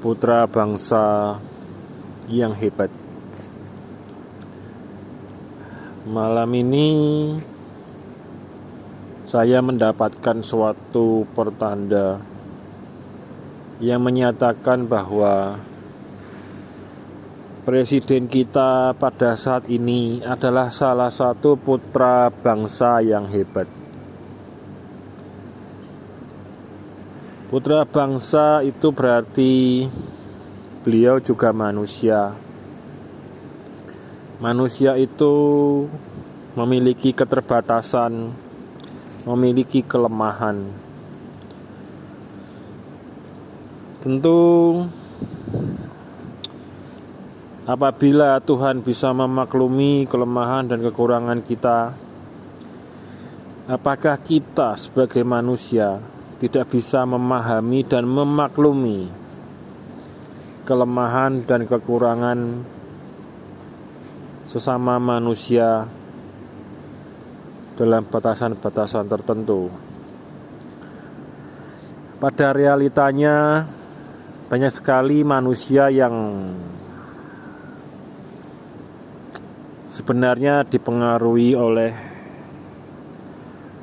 putra bangsa yang hebat. Malam ini saya mendapatkan suatu pertanda yang menyatakan bahwa presiden kita pada saat ini adalah salah satu putra bangsa yang hebat. Putra bangsa itu berarti beliau juga manusia. Manusia itu memiliki keterbatasan, memiliki kelemahan. Tentu apabila Tuhan bisa memaklumi kelemahan dan kekurangan kita, apakah kita sebagai manusia tidak bisa memahami dan memaklumi kelemahan dan kekurangan sesama manusia dalam batasan-batasan tertentu. Pada realitanya, banyak sekali manusia yang sebenarnya dipengaruhi oleh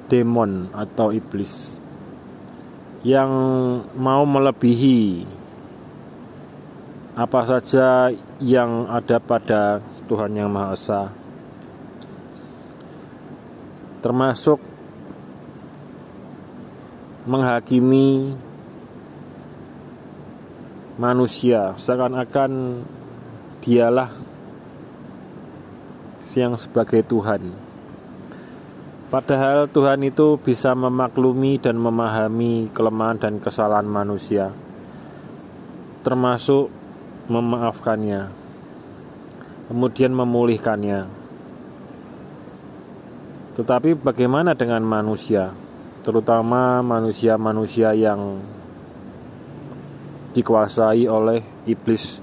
demon atau iblis yang mau melebihi apa saja yang ada pada Tuhan Yang Maha Esa termasuk menghakimi manusia seakan-akan dialah yang sebagai Tuhan. Padahal Tuhan itu bisa memaklumi dan memahami kelemahan dan kesalahan manusia, termasuk memaafkannya, kemudian memulihkannya. Tetapi bagaimana dengan manusia, terutama manusia-manusia yang dikuasai oleh iblis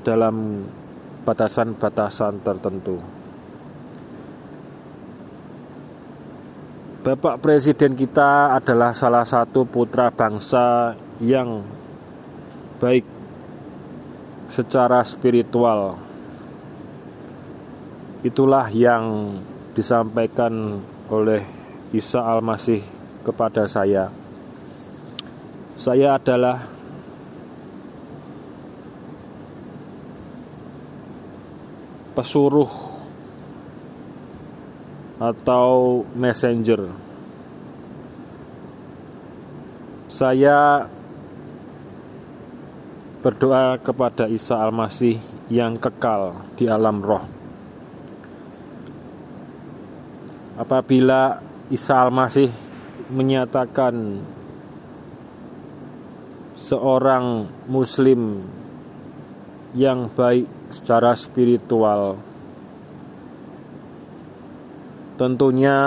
dalam batasan-batasan tertentu? Bapak Presiden kita adalah salah satu putra bangsa yang baik secara spiritual. Itulah yang disampaikan oleh Isa Al-Masih kepada saya. Saya adalah pesuruh atau messenger. Saya berdoa kepada Isa Al-Masih yang kekal di alam roh. Apabila Isa Al-Masih menyatakan seorang muslim yang baik secara spiritual tentunya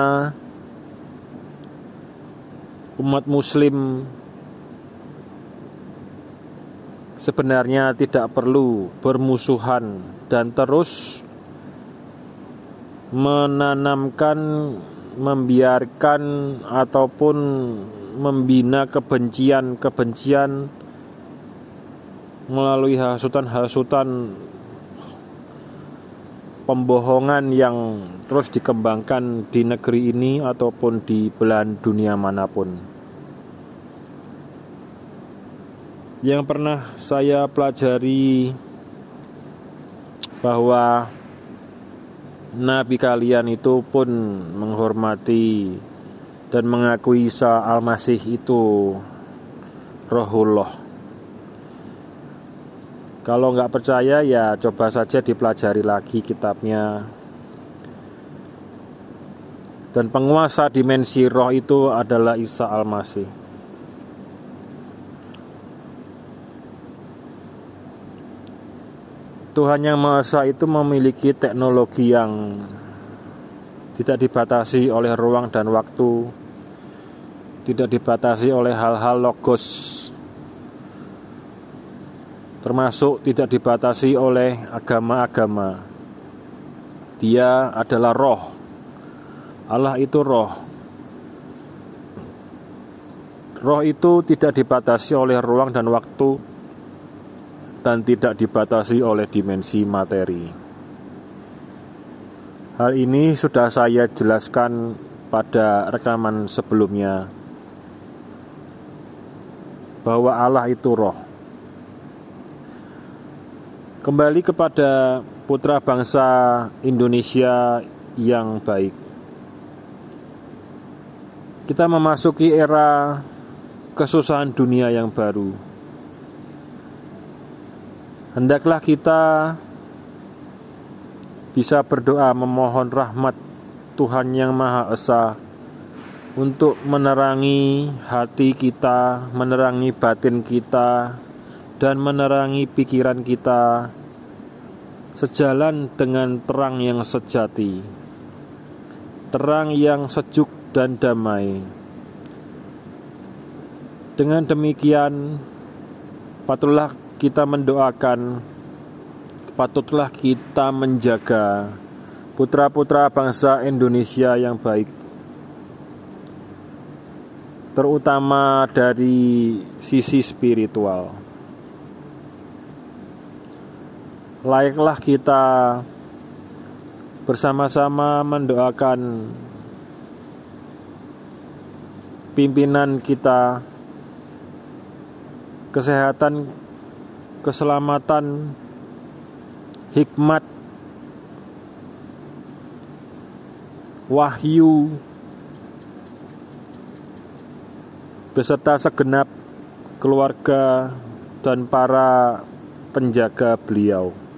umat muslim sebenarnya tidak perlu bermusuhan dan terus menanamkan membiarkan ataupun membina kebencian-kebencian melalui hasutan-hasutan pembohongan yang terus dikembangkan di negeri ini ataupun di belahan dunia mana pun. Yang pernah saya pelajari bahwa nabi kalian itu pun menghormati dan mengakui Isa Al-Masih itu rohullah kalau nggak percaya ya coba saja dipelajari lagi kitabnya. Dan penguasa dimensi roh itu adalah Isa Al-Masih. Tuhan yang Maha Esa itu memiliki teknologi yang tidak dibatasi oleh ruang dan waktu, tidak dibatasi oleh hal-hal logos termasuk tidak dibatasi oleh agama-agama. Dia adalah roh. Allah itu roh. Roh itu tidak dibatasi oleh ruang dan waktu dan tidak dibatasi oleh dimensi materi. Hal ini sudah saya jelaskan pada rekaman sebelumnya bahwa Allah itu roh. Kembali kepada putra bangsa Indonesia yang baik. Kita memasuki era kesusahan dunia yang baru. Hendaklah kita bisa berdoa memohon rahmat Tuhan yang Maha Esa untuk menerangi hati kita, menerangi batin kita, dan menerangi pikiran kita sejalan dengan terang yang sejati, terang yang sejuk dan damai. Dengan demikian, patutlah kita mendoakan, patutlah kita menjaga putra-putra bangsa Indonesia yang baik, terutama dari sisi spiritual. Layaklah kita bersama-sama mendoakan pimpinan kita kesehatan, keselamatan, hikmat, wahyu, beserta segenap keluarga dan para penjaga beliau.